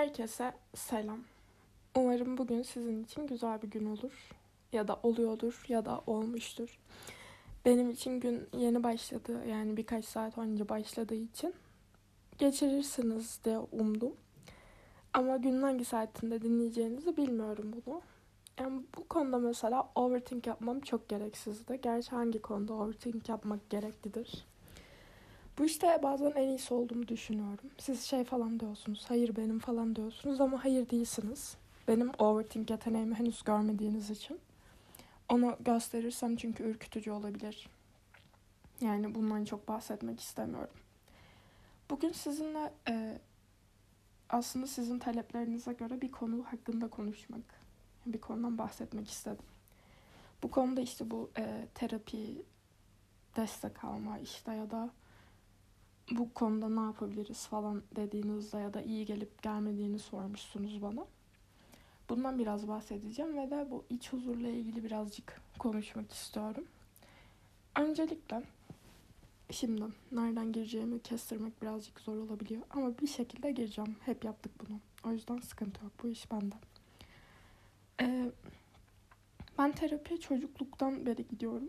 Herkese selam. Umarım bugün sizin için güzel bir gün olur. Ya da oluyordur ya da olmuştur. Benim için gün yeni başladı. Yani birkaç saat önce başladığı için geçirirsiniz diye umdum. Ama günün hangi saatinde dinleyeceğinizi bilmiyorum bunu. Yani bu konuda mesela overthink yapmam çok gereksizdi. Gerçi hangi konuda overthink yapmak gereklidir? Bu işte bazen en iyisi olduğumu düşünüyorum. Siz şey falan diyorsunuz, hayır benim falan diyorsunuz ama hayır değilsiniz. Benim overthink yeteneğimi henüz görmediğiniz için. Onu gösterirsem çünkü ürkütücü olabilir. Yani bundan çok bahsetmek istemiyorum. Bugün sizinle e, aslında sizin taleplerinize göre bir konu hakkında konuşmak, bir konudan bahsetmek istedim. Bu konuda işte bu e, terapi, destek alma işte ya da bu konuda ne yapabiliriz falan dediğinizde ya da iyi gelip gelmediğini sormuşsunuz bana. Bundan biraz bahsedeceğim ve de bu iç huzurla ilgili birazcık konuşmak istiyorum. Öncelikle şimdi nereden gireceğimi kestirmek birazcık zor olabiliyor ama bir şekilde gireceğim. Hep yaptık bunu. O yüzden sıkıntı yok. Bu iş bende. Ee, ben terapiye çocukluktan beri gidiyorum.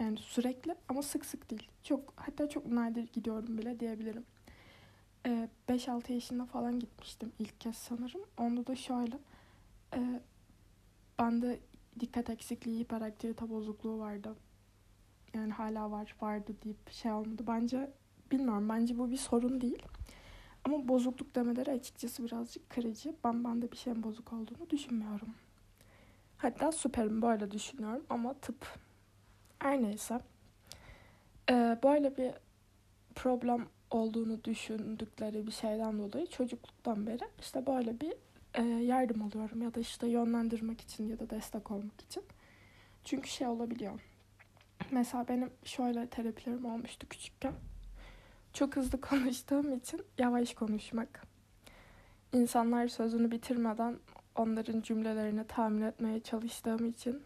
Yani sürekli ama sık sık değil. Çok hatta çok nadir gidiyorum bile diyebilirim. Ee, 5-6 yaşında falan gitmiştim ilk kez sanırım. Onda da şöyle. E, bende dikkat eksikliği, hiperaktivite bozukluğu vardı. Yani hala var, vardı deyip şey olmadı. Bence bilmiyorum. Bence bu bir sorun değil. Ama bozukluk demeleri açıkçası birazcık kırıcı. Ben bende bir şeyin bozuk olduğunu düşünmüyorum. Hatta süperim böyle düşünüyorum ama tıp her neyse. Ee, böyle bir problem olduğunu düşündükleri bir şeyden dolayı çocukluktan beri işte böyle bir e, yardım alıyorum ya da işte yönlendirmek için ya da destek olmak için. Çünkü şey olabiliyor. Mesela benim şöyle terapilerim olmuştu küçükken. Çok hızlı konuştuğum için yavaş konuşmak. İnsanlar sözünü bitirmeden onların cümlelerini tahmin etmeye çalıştığım için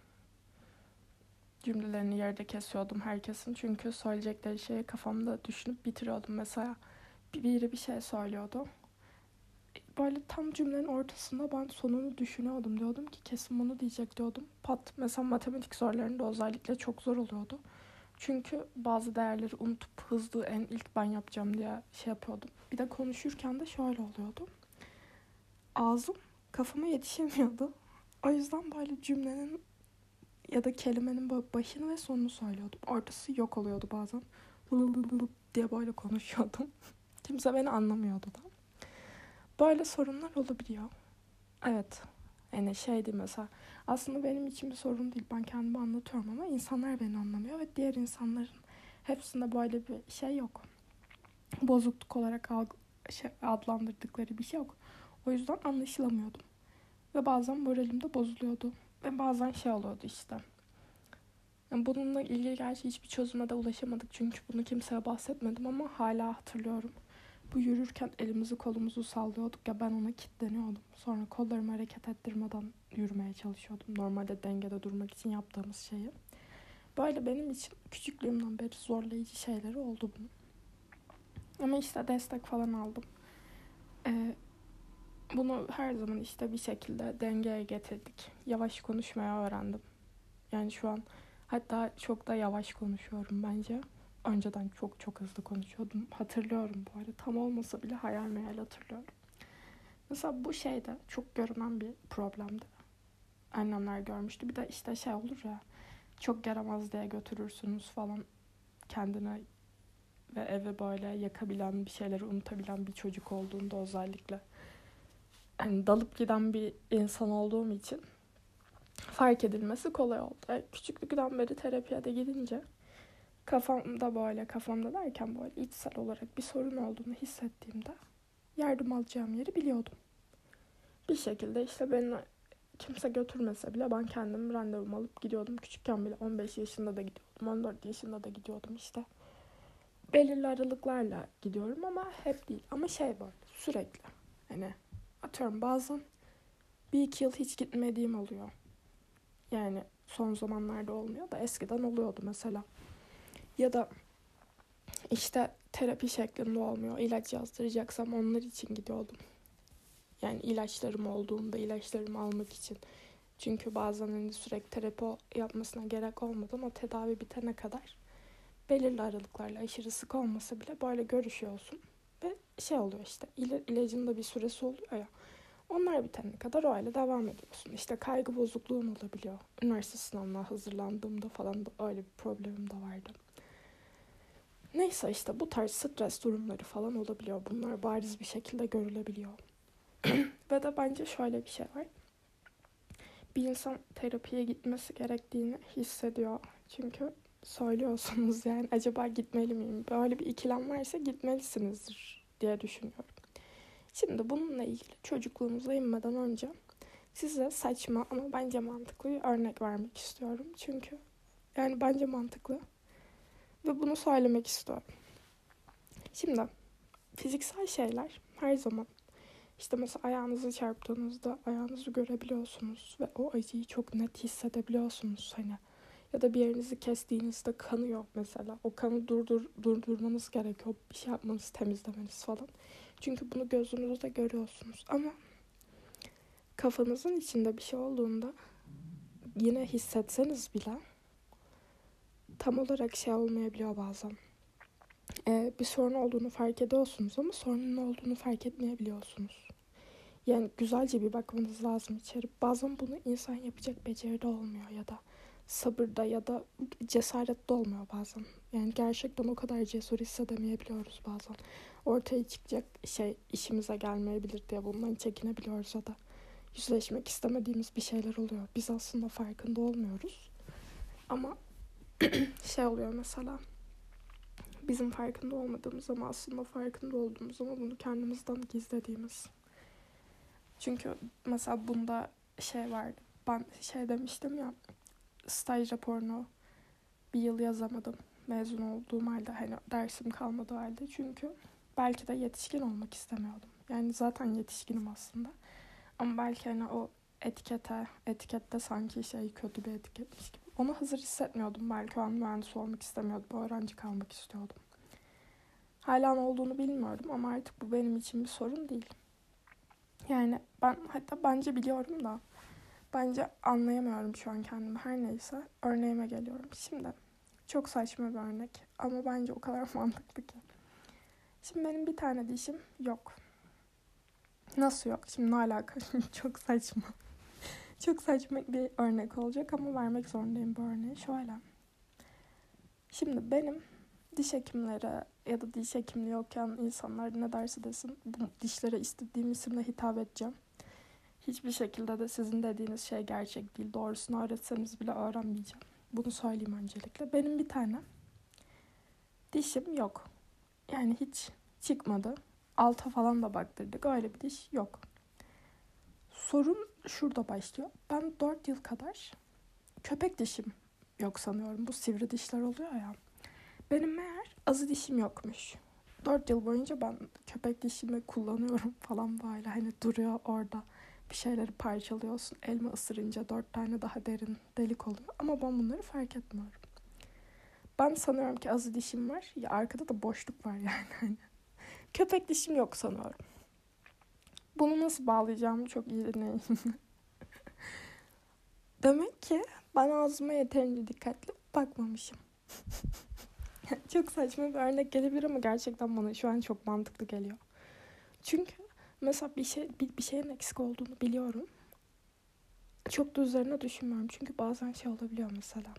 cümlelerini yerde kesiyordum herkesin. Çünkü söyleyecekleri şeyi kafamda düşünüp bitiriyordum. Mesela biri bir şey söylüyordu. Böyle tam cümlenin ortasında ben sonunu düşünüyordum. Diyordum ki kesin bunu diyecek diyordum. Pat mesela matematik sorularında özellikle çok zor oluyordu. Çünkü bazı değerleri unutup hızlı en ilk ben yapacağım diye şey yapıyordum. Bir de konuşurken de şöyle oluyordu. Ağzım kafama yetişemiyordu. O yüzden böyle cümlenin ya da kelimenin başını ve sonunu söylüyordum. Ortası yok oluyordu bazen. diye böyle konuşuyordum. Kimse beni anlamıyordu da. Böyle sorunlar olabiliyor. Evet. Yani şeydi mesela aslında benim için bir sorun değil. Ben kendimi anlatıyorum ama insanlar beni anlamıyor ve diğer insanların hepsinde böyle bir şey yok. Bozukluk olarak şey, adlandırdıkları bir şey yok. O yüzden anlaşılamıyordum. Ve bazen moralim de bozuluyordu. Ve bazen şey oluyordu işte. Yani bununla ilgili gerçi hiçbir çözüme de ulaşamadık. Çünkü bunu kimseye bahsetmedim ama hala hatırlıyorum. Bu yürürken elimizi kolumuzu sallıyorduk ya ben ona kilitleniyordum. Sonra kollarımı hareket ettirmeden yürümeye çalışıyordum. Normalde dengede durmak için yaptığımız şeyi. Böyle benim için küçüklüğümden beri zorlayıcı şeyleri oldu bunun. Ama işte destek falan aldım. Ee, bunu her zaman işte bir şekilde dengeye getirdik. Yavaş konuşmaya öğrendim. Yani şu an hatta çok da yavaş konuşuyorum bence. Önceden çok çok hızlı konuşuyordum. Hatırlıyorum bu arada. Tam olmasa bile hayal meyal hatırlıyorum. Mesela bu şeyde çok görünen bir problemdi. Annemler görmüştü. Bir de işte şey olur ya çok yaramaz diye götürürsünüz falan kendine ve eve böyle yakabilen bir şeyleri unutabilen bir çocuk olduğunda özellikle hani dalıp giden bir insan olduğum için fark edilmesi kolay oldu. Yani küçüklükten beri terapiye de gidince kafamda böyle kafamda derken böyle içsel olarak bir sorun olduğunu hissettiğimde yardım alacağım yeri biliyordum. Bir şekilde işte beni kimse götürmese bile ben kendim randevumu alıp gidiyordum. Küçükken bile 15 yaşında da gidiyordum. 14 yaşında da gidiyordum işte. Belirli aralıklarla gidiyorum ama hep değil. Ama şey böyle sürekli. Hani atıyorum bazen bir iki yıl hiç gitmediğim oluyor. Yani son zamanlarda olmuyor da eskiden oluyordu mesela. Ya da işte terapi şeklinde olmuyor. İlaç yazdıracaksam onlar için gidiyordum. Yani ilaçlarım olduğunda ilaçlarımı almak için. Çünkü bazen hani sürekli terapi yapmasına gerek olmadan o tedavi bitene kadar belirli aralıklarla aşırı sık olmasa bile böyle görüşüyorsun. Şey oluyor işte ilacın da bir süresi oluyor ya. Onlar bitene kadar o aile devam ediyorsun. İşte kaygı bozukluğun olabiliyor. Üniversite sınavına hazırlandığımda falan da öyle bir problemim de vardı. Neyse işte bu tarz stres durumları falan olabiliyor. Bunlar bariz bir şekilde görülebiliyor. Ve de bence şöyle bir şey var. Bir insan terapiye gitmesi gerektiğini hissediyor. Çünkü söylüyorsunuz yani acaba gitmeli miyim? Böyle bir ikilem varsa gitmelisinizdir diye düşünüyorum. Şimdi bununla ilgili çocukluğumuza inmeden önce size saçma ama bence mantıklı bir örnek vermek istiyorum. Çünkü yani bence mantıklı ve bunu söylemek istiyorum. Şimdi fiziksel şeyler her zaman işte mesela ayağınızı çarptığınızda ayağınızı görebiliyorsunuz ve o acıyı çok net hissedebiliyorsunuz hani. Ya da bir yerinizi kestiğinizde kanıyor mesela. O kanı durdur, durdurmanız gerekiyor. Bir şey yapmanız, temizlemeniz falan. Çünkü bunu gözünüzde görüyorsunuz. Ama kafanızın içinde bir şey olduğunda yine hissetseniz bile tam olarak şey olmayabiliyor bazen. Ee, bir sorun olduğunu fark ediyorsunuz ama sorunun olduğunu fark etmeyebiliyorsunuz. Yani güzelce bir bakmanız lazım içeri. Bazen bunu insan yapacak beceride olmuyor ya da sabırda ya da cesarette olmuyor bazen. Yani gerçekten o kadar cesur hissedemeyebiliyoruz bazen. Ortaya çıkacak şey işimize gelmeyebilir diye bundan çekinebiliyoruz ya da yüzleşmek istemediğimiz bir şeyler oluyor. Biz aslında farkında olmuyoruz. Ama şey oluyor mesela bizim farkında olmadığımız ama aslında farkında olduğumuz ama bunu kendimizden gizlediğimiz. Çünkü mesela bunda şey vardı. Ben şey demiştim ya staj raporunu bir yıl yazamadım. Mezun olduğum halde hani dersim kalmadı halde. Çünkü belki de yetişkin olmak istemiyordum. Yani zaten yetişkinim aslında. Ama belki hani o etikete, etikette sanki şey kötü bir etiketmiş gibi. Ona hazır hissetmiyordum. Belki o an mühendis olmak istemiyordum. Öğrenci kalmak istiyordum. Hala ne olduğunu bilmiyorum ama artık bu benim için bir sorun değil. Yani ben hatta bence biliyorum da bence anlayamıyorum şu an kendimi. Her neyse örneğime geliyorum. Şimdi çok saçma bir örnek ama bence o kadar mantıklı ki. Şimdi benim bir tane dişim yok. Nasıl yok? Şimdi ne alaka? çok saçma. çok saçma bir örnek olacak ama vermek zorundayım bu örneği. Şöyle. Şimdi benim diş hekimleri ya da diş hekimliği okuyan insanlar ne derse desin bu dişlere istediğim isimle hitap edeceğim. Hiçbir şekilde de sizin dediğiniz şey gerçek değil. Doğrusunu öğretseniz bile öğrenmeyeceğim. Bunu söyleyeyim öncelikle. Benim bir tane dişim yok. Yani hiç çıkmadı. Alta falan da baktırdık. Öyle bir diş yok. Sorun şurada başlıyor. Ben 4 yıl kadar köpek dişim yok sanıyorum. Bu sivri dişler oluyor ya. Benim meğer azı dişim yokmuş. 4 yıl boyunca ben köpek dişimi kullanıyorum falan böyle. Hani duruyor orada bir şeyleri parçalıyorsun. Elma ısırınca dört tane daha derin delik oluyor. Ama ben bunları fark etmiyorum. Ben sanıyorum ki azı dişim var. Ya arkada da boşluk var yani. Hani köpek dişim yok sanıyorum. Bunu nasıl bağlayacağımı çok iyi dinleyin. Demek ki ben ağzıma yeterince dikkatli bakmamışım. çok saçma bir örnek gelebilir ama gerçekten bana şu an çok mantıklı geliyor. Çünkü mesela bir şey bir, bir şeyin eksik olduğunu biliyorum. Çok da üzerine düşünmüyorum. Çünkü bazen şey olabiliyor mesela.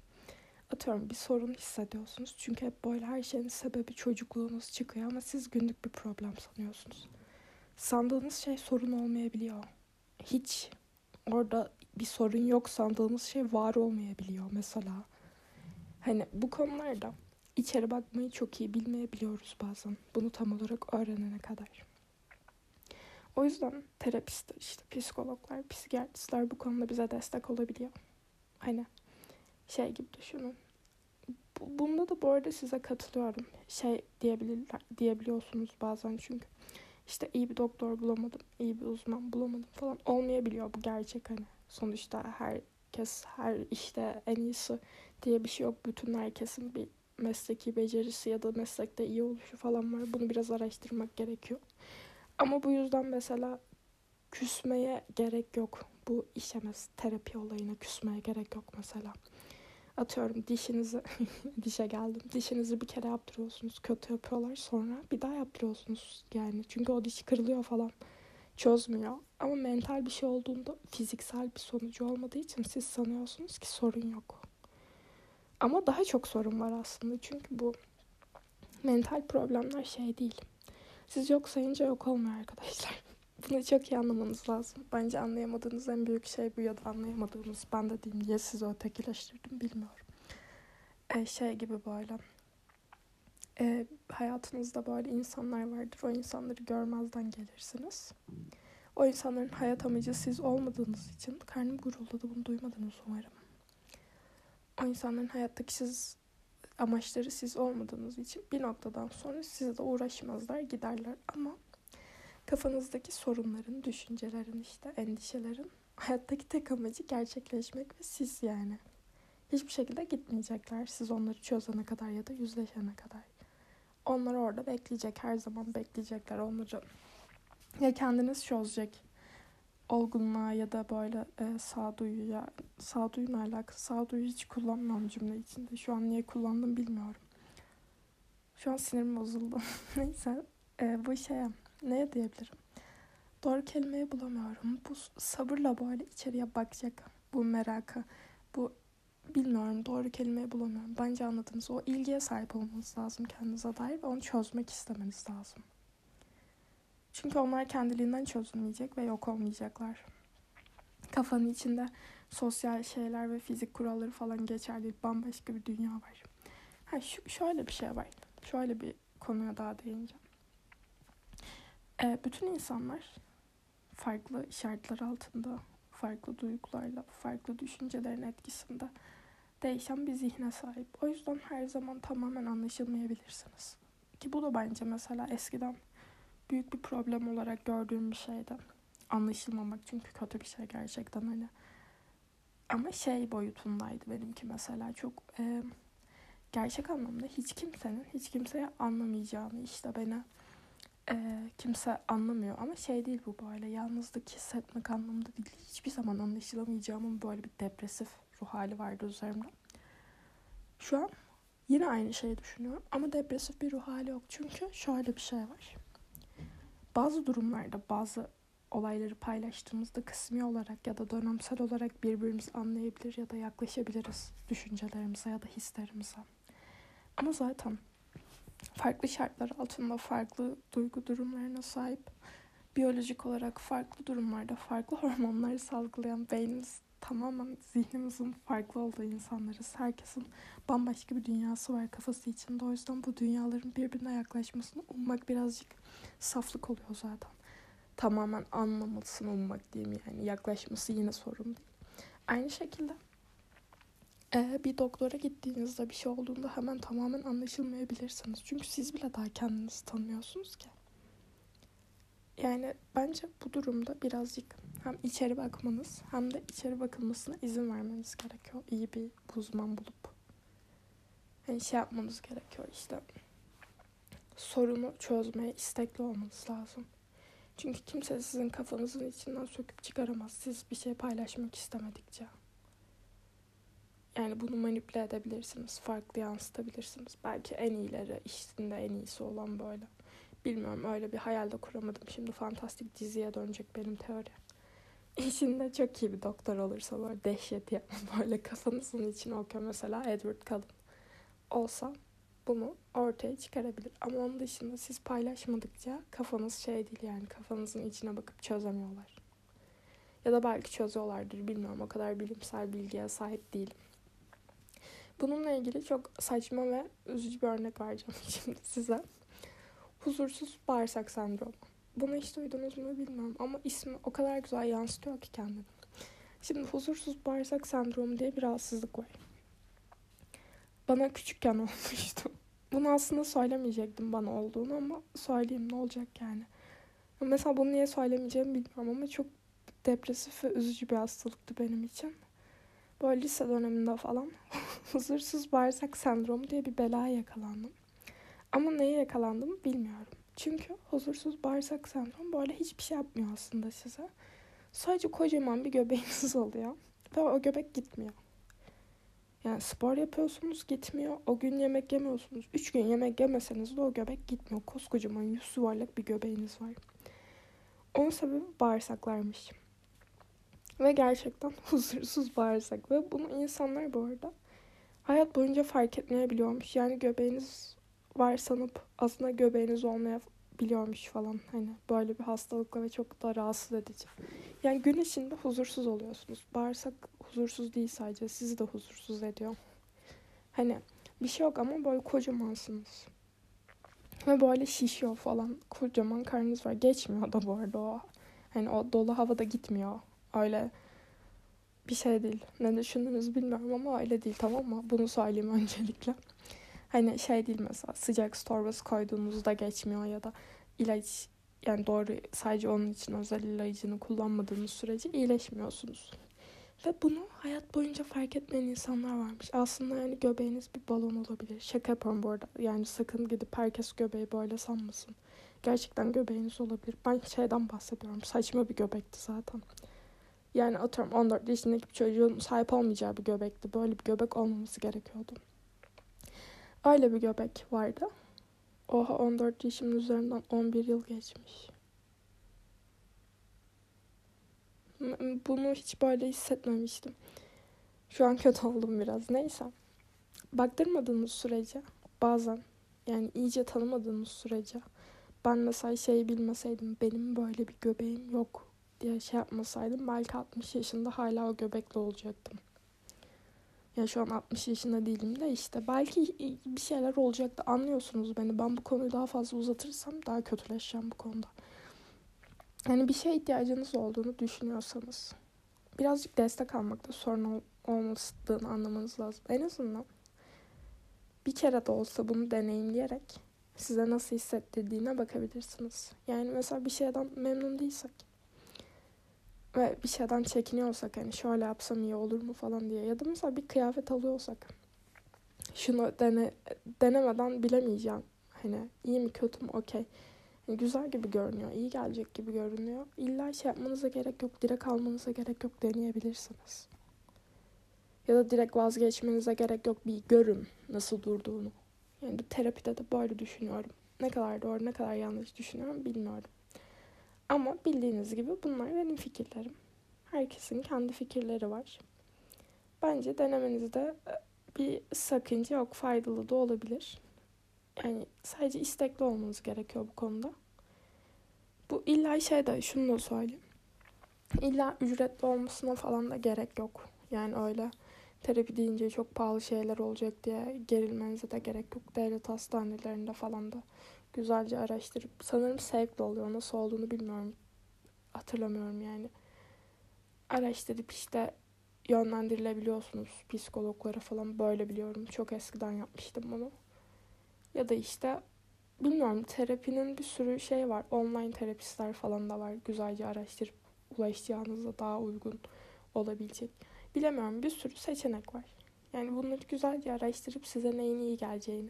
Atıyorum bir sorun hissediyorsunuz. Çünkü hep böyle her şeyin sebebi çocukluğunuz çıkıyor ama siz günlük bir problem sanıyorsunuz. Sandığınız şey sorun olmayabiliyor. Hiç orada bir sorun yok sandığınız şey var olmayabiliyor mesela. Hani bu konularda içeri bakmayı çok iyi bilmeyebiliyoruz bazen. Bunu tam olarak öğrenene kadar. O yüzden terapistler, işte psikologlar, psikiyatristler bu konuda bize destek olabiliyor. Hani şey gibi düşünün. Bunda da bu arada size katılıyorum. Şey diyebilirler, diyebiliyorsunuz bazen çünkü. işte iyi bir doktor bulamadım, iyi bir uzman bulamadım falan olmayabiliyor bu gerçek hani. Sonuçta herkes her işte en iyisi diye bir şey yok. Bütün herkesin bir mesleki becerisi ya da meslekte iyi oluşu falan var. Bunu biraz araştırmak gerekiyor. Ama bu yüzden mesela küsmeye gerek yok. Bu işemez terapi olayına küsmeye gerek yok mesela. Atıyorum dişinizi dişe geldim. Dişinizi bir kere yaptırıyorsunuz. Kötü yapıyorlar sonra bir daha yaptırıyorsunuz yani. Çünkü o diş kırılıyor falan. Çözmüyor. Ama mental bir şey olduğunda fiziksel bir sonucu olmadığı için siz sanıyorsunuz ki sorun yok. Ama daha çok sorun var aslında. Çünkü bu mental problemler şey değil. Siz yok sayınca yok olmuyor arkadaşlar. Bunu çok iyi anlamanız lazım. Bence anlayamadığınız en büyük şey bu ya da anlayamadığınız ben de diyeyim diye sizi ötekileştirdim bilmiyorum. Ee, şey gibi böyle. Ee, hayatınızda böyle insanlar vardır. O insanları görmezden gelirsiniz. O insanların hayat amacı siz olmadığınız için karnım guruldadı bunu duymadınız umarım. O insanların hayattaki siz amaçları siz olmadığınız için bir noktadan sonra size de uğraşmazlar giderler ama kafanızdaki sorunların, düşüncelerin işte endişelerin hayattaki tek amacı gerçekleşmek ve siz yani. Hiçbir şekilde gitmeyecekler siz onları çözene kadar ya da yüzleşene kadar. Onlar orada bekleyecek, her zaman bekleyecekler onları. Ya kendiniz çözecek olgunluğa ya da böyle e, sağduyuya, sağduyuyla alakalı, sağduyu hiç kullanmıyorum cümle içinde. Şu an niye kullandım bilmiyorum. Şu an sinirim bozuldu. Neyse e, bu şeye ne diyebilirim? Doğru kelimeyi bulamıyorum. Bu sabırla böyle içeriye bakacak bu merakı, bu bilmiyorum doğru kelimeyi bulamıyorum. Bence anladınız. O ilgiye sahip olmanız lazım kendinize dair ve onu çözmek istemeniz lazım. Çünkü onlar kendiliğinden çözülmeyecek ve yok olmayacaklar. Kafanın içinde sosyal şeyler ve fizik kuralları falan geçerli. Bambaşka bir dünya var. Ha, şu, şöyle bir şey var. Şöyle bir konuya daha değineceğim. E, bütün insanlar farklı şartlar altında, farklı duygularla, farklı düşüncelerin etkisinde değişen bir zihne sahip. O yüzden her zaman tamamen anlaşılmayabilirsiniz. Ki bu da bence mesela eskiden büyük bir problem olarak gördüğüm bir şeydi. Anlaşılmamak çünkü kötü bir şey gerçekten hani. Ama şey boyutundaydı benimki mesela çok e, gerçek anlamda hiç kimsenin hiç kimseye anlamayacağını işte beni e, kimse anlamıyor ama şey değil bu böyle yalnızlık hissetmek anlamında değil hiçbir zaman anlaşılamayacağımın böyle bir depresif ruh hali vardı üzerimde. Şu an yine aynı şeyi düşünüyorum ama depresif bir ruh hali yok çünkü şöyle bir şey var bazı durumlarda bazı olayları paylaştığımızda kısmi olarak ya da dönemsel olarak birbirimizi anlayabilir ya da yaklaşabiliriz düşüncelerimize ya da hislerimize. Ama zaten farklı şartlar altında farklı duygu durumlarına sahip biyolojik olarak farklı durumlarda farklı hormonları salgılayan beynimiz tamamen zihnimizin farklı olduğu insanlarız. Herkesin bambaşka bir dünyası var kafası içinde. O yüzden bu dünyaların birbirine yaklaşmasını ummak birazcık saflık oluyor zaten. Tamamen anlamasını ummak diyeyim yani. Yaklaşması yine sorun değil. Aynı şekilde bir doktora gittiğinizde bir şey olduğunda hemen tamamen anlaşılmayabilirsiniz. Çünkü siz bile daha kendinizi tanımıyorsunuz ki. Yani bence bu durumda birazcık hem içeri bakmanız hem de içeri bakılmasına izin vermeniz gerekiyor. İyi bir uzman bulup. Yani şey yapmanız gerekiyor işte. Sorunu çözmeye istekli olmanız lazım. Çünkü kimse sizin kafanızın içinden söküp çıkaramaz. Siz bir şey paylaşmak istemedikçe. Yani bunu manipüle edebilirsiniz. Farklı yansıtabilirsiniz. Belki en iyileri, işinde en iyisi olan böyle. Bilmiyorum öyle bir hayal de kuramadım. Şimdi fantastik diziye dönecek benim teori. İçinde çok iyi bir doktor olursa böyle dehşet yani böyle kafanızın içine okuyor mesela Edward Cullen olsa bunu ortaya çıkarabilir. Ama onun dışında siz paylaşmadıkça kafanız şey değil yani kafanızın içine bakıp çözemiyorlar. Ya da belki çözüyorlardır bilmiyorum o kadar bilimsel bilgiye sahip değilim. Bununla ilgili çok saçma ve üzücü bir örnek vereceğim şimdi size. Huzursuz bağırsak sendromu. Bunu hiç duydunuz mu bilmiyorum ama ismi o kadar güzel yansıtıyor ki kendini. Şimdi huzursuz bağırsak sendromu diye bir rahatsızlık var. Bana küçükken olmuştu. Bunu aslında söylemeyecektim bana olduğunu ama söyleyeyim ne olacak yani. Mesela bunu niye söylemeyeceğimi bilmiyorum ama çok depresif ve üzücü bir hastalıktı benim için. Böyle lise döneminde falan huzursuz bağırsak sendromu diye bir belaya yakalandım. Ama neye yakalandım bilmiyorum. Çünkü huzursuz bağırsak sendromu böyle hiçbir şey yapmıyor aslında size. Sadece kocaman bir göbeğiniz oluyor. Ve o göbek gitmiyor. Yani spor yapıyorsunuz gitmiyor. O gün yemek yemiyorsunuz. Üç gün yemek yemeseniz de o göbek gitmiyor. Koskocaman yüz yuvarlak bir göbeğiniz var. Onun sebebi bağırsaklarmış. Ve gerçekten huzursuz bağırsak. Ve bunu insanlar bu arada hayat boyunca fark etmeyebiliyormuş. Yani göbeğiniz var sanıp aslında göbeğiniz olmayabiliyormuş falan. Hani böyle bir hastalıkla ve çok da rahatsız edici. Yani gün içinde huzursuz oluyorsunuz. Bağırsak huzursuz değil sadece. Sizi de huzursuz ediyor. Hani bir şey yok ama böyle kocamansınız. Ve böyle şişiyor falan. Kocaman karnınız var. Geçmiyor da bu arada o. Hani o dolu havada gitmiyor. Öyle bir şey değil. Ne düşündüğünüzü bilmiyorum ama öyle değil tamam mı? Bunu söyleyeyim öncelikle. Hani şey değil mesela sıcak su torbası koyduğunuzda geçmiyor ya da ilaç yani doğru sadece onun için özel ilacını kullanmadığınız sürece iyileşmiyorsunuz. Ve bunu hayat boyunca fark etmeyen insanlar varmış. Aslında yani göbeğiniz bir balon olabilir. Şaka yapıyorum bu arada. Yani sakın gidip herkes göbeği böyle sanmasın. Gerçekten göbeğiniz olabilir. Ben şeyden bahsediyorum. Saçma bir göbekti zaten. Yani atıyorum 14 yaşındaki bir çocuğun sahip olmayacağı bir göbekti. Böyle bir göbek olmaması gerekiyordu. Öyle bir göbek vardı. Oha 14 yaşımın üzerinden 11 yıl geçmiş. Bunu hiç böyle hissetmemiştim. Şu an kötü oldum biraz. Neyse. Baktırmadığınız sürece bazen yani iyice tanımadığınız sürece ben mesela şey bilmeseydim benim böyle bir göbeğim yok diye şey yapmasaydım belki 60 yaşında hala o göbekle olacaktım. Ya şu an 60 yaşında değilim de işte belki bir şeyler olacaktı anlıyorsunuz beni. Ben bu konuyu daha fazla uzatırsam daha kötüleşeceğim bu konuda. Yani bir şeye ihtiyacınız olduğunu düşünüyorsanız birazcık destek almakta sorun ol- olmadığını anlamanız lazım. En azından bir kere de olsa bunu deneyimleyerek size nasıl hissettirdiğine bakabilirsiniz. Yani mesela bir şeyden memnun değilsek ve bir şeyden çekiniyorsak hani şöyle yapsam iyi olur mu falan diye ya da mesela bir kıyafet alıyorsak şunu dene, denemeden bilemeyeceğim. Hani iyi mi kötü mü okey. Yani güzel gibi görünüyor, iyi gelecek gibi görünüyor. İlla şey yapmanıza gerek yok, direkt almanıza gerek yok deneyebilirsiniz. Ya da direkt vazgeçmenize gerek yok bir görün nasıl durduğunu. Yani terapide de böyle düşünüyorum. Ne kadar doğru ne kadar yanlış düşünüyorum bilmiyorum. Ama bildiğiniz gibi bunlar benim fikirlerim. Herkesin kendi fikirleri var. Bence denemenizde e, bir sakınca yok. Faydalı da olabilir. Yani sadece istekli olmanız gerekiyor bu konuda. Bu illa şey de şunu da söyleyeyim. İlla ücretli olmasına falan da gerek yok. Yani öyle terapi deyince çok pahalı şeyler olacak diye gerilmenize de gerek yok. Devlet hastanelerinde falan da güzelce araştırıp sanırım sevkle oluyor. Nasıl olduğunu bilmiyorum. Hatırlamıyorum yani. Araştırıp işte yönlendirilebiliyorsunuz psikologlara falan böyle biliyorum. Çok eskiden yapmıştım bunu. Ya da işte bilmiyorum terapinin bir sürü şey var. Online terapistler falan da var. Güzelce araştırıp ulaşacağınızda daha uygun olabilecek. Bilemiyorum bir sürü seçenek var. Yani bunları güzelce araştırıp size neyin iyi geleceğini,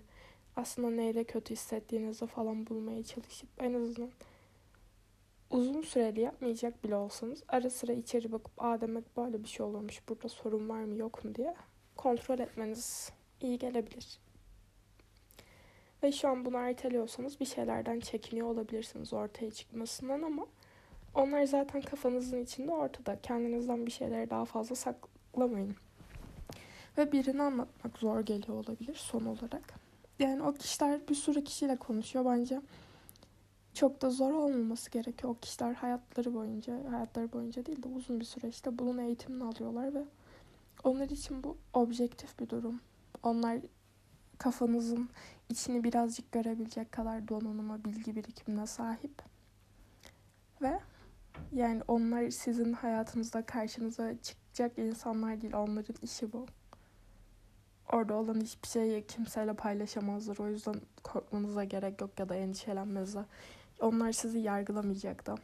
aslında neyle kötü hissettiğinizi falan bulmaya çalışıp en azından uzun süreli yapmayacak bile olsanız ara sıra içeri bakıp aa demek böyle bir şey olurmuş burada sorun var mı yok mu diye kontrol etmeniz iyi gelebilir. Ve şu an bunu erteliyorsanız bir şeylerden çekiniyor olabilirsiniz ortaya çıkmasından ama onlar zaten kafanızın içinde ortada. Kendinizden bir şeyleri daha fazla saklamayın. Ve birini anlatmak zor geliyor olabilir son olarak. Yani o kişiler bir sürü kişiyle konuşuyor bence. Çok da zor olmaması gerekiyor. O kişiler hayatları boyunca, hayatları boyunca değil de uzun bir süreçte bunun eğitimini alıyorlar ve onlar için bu objektif bir durum. Onlar kafanızın içini birazcık görebilecek kadar donanıma, bilgi birikimine sahip. Ve yani onlar sizin hayatınızda karşınıza çıkacak insanlar değil. Onların işi bu. Orada olan hiçbir şeyi kimseyle paylaşamazlar. O yüzden korkmanıza gerek yok ya da endişelenmenize. Onlar sizi yargılamayacak da.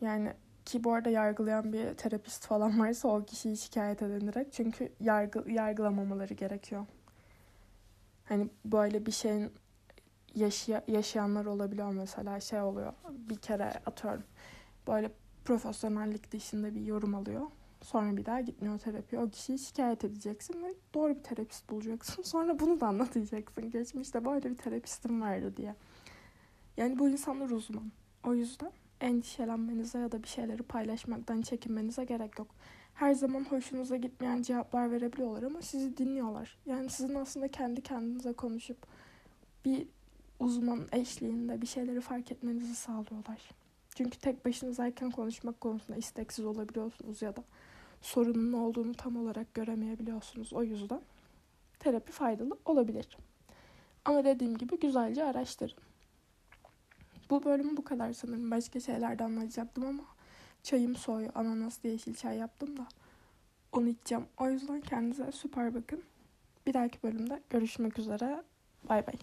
Yani ki bu arada yargılayan bir terapist falan varsa o kişiyi şikayet edilerek. Çünkü yargı, yargılamamaları gerekiyor. Hani böyle bir şeyin yaşaya, yaşayanlar olabiliyor mesela şey oluyor bir kere atıyorum böyle profesyonellik dışında bir yorum alıyor. Sonra bir daha gitmiyor terapiye. O kişiyi şikayet edeceksin ve doğru bir terapist bulacaksın. Sonra bunu da anlatacaksın. Geçmişte böyle bir terapistim vardı diye. Yani bu insanlar uzman. O yüzden endişelenmenize ya da bir şeyleri paylaşmaktan çekinmenize gerek yok. Her zaman hoşunuza gitmeyen cevaplar verebiliyorlar ama sizi dinliyorlar. Yani sizin aslında kendi kendinize konuşup bir uzman eşliğinde bir şeyleri fark etmenizi sağlıyorlar. Çünkü tek başınızayken konuşmak konusunda isteksiz olabiliyorsunuz ya da sorunun olduğunu tam olarak göremeyebiliyorsunuz. O yüzden terapi faydalı olabilir. Ama dediğim gibi güzelce araştırın. Bu bölüm bu kadar sanırım. Başka şeylerden anlatacaktım ama çayım soğuyor. Ananas yeşil çay yaptım da onu içeceğim. O yüzden kendinize süper bakın. Bir dahaki bölümde görüşmek üzere. Bay bay.